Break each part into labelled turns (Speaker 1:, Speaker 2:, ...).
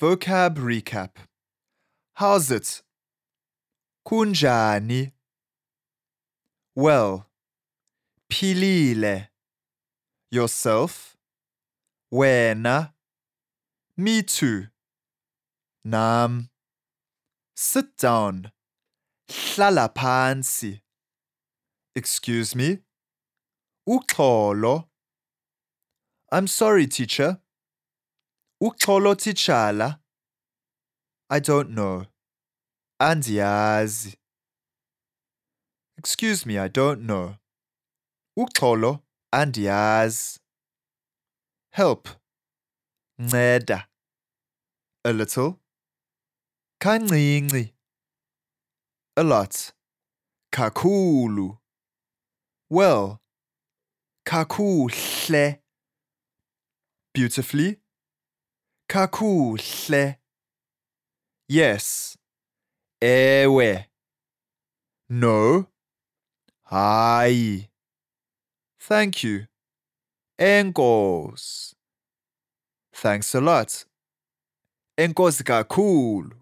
Speaker 1: Vocab recap. How's it? Kunjani? Well. Philile. Yourself? Wena? Me too. Nam. Sit down. Hlala phantsi. Excuse me? Uxolo. I'm sorry, teacher. Uxolo titshala. I don't know. Andiyazi. Excuse me, I don't know. Uxolo andiyazi. Help. Nceda. A little. Kancinci. A lot. Kakhulu. Well. Kakuhle. Beautifully. Kakuhle. Yes. Ewe. No. Hayi. Thank you. Enkos. Thanks a lot. Enkosi kakhulu.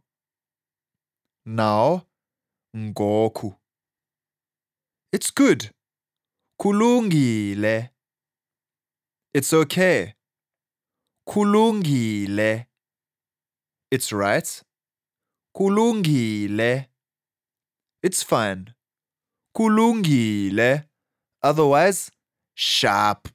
Speaker 1: Now, ngoku. It's good. Kulungile. It's okay. Kulungile. It's right. Kulungile. It's fine. Kulungile. Otherwise, sharp.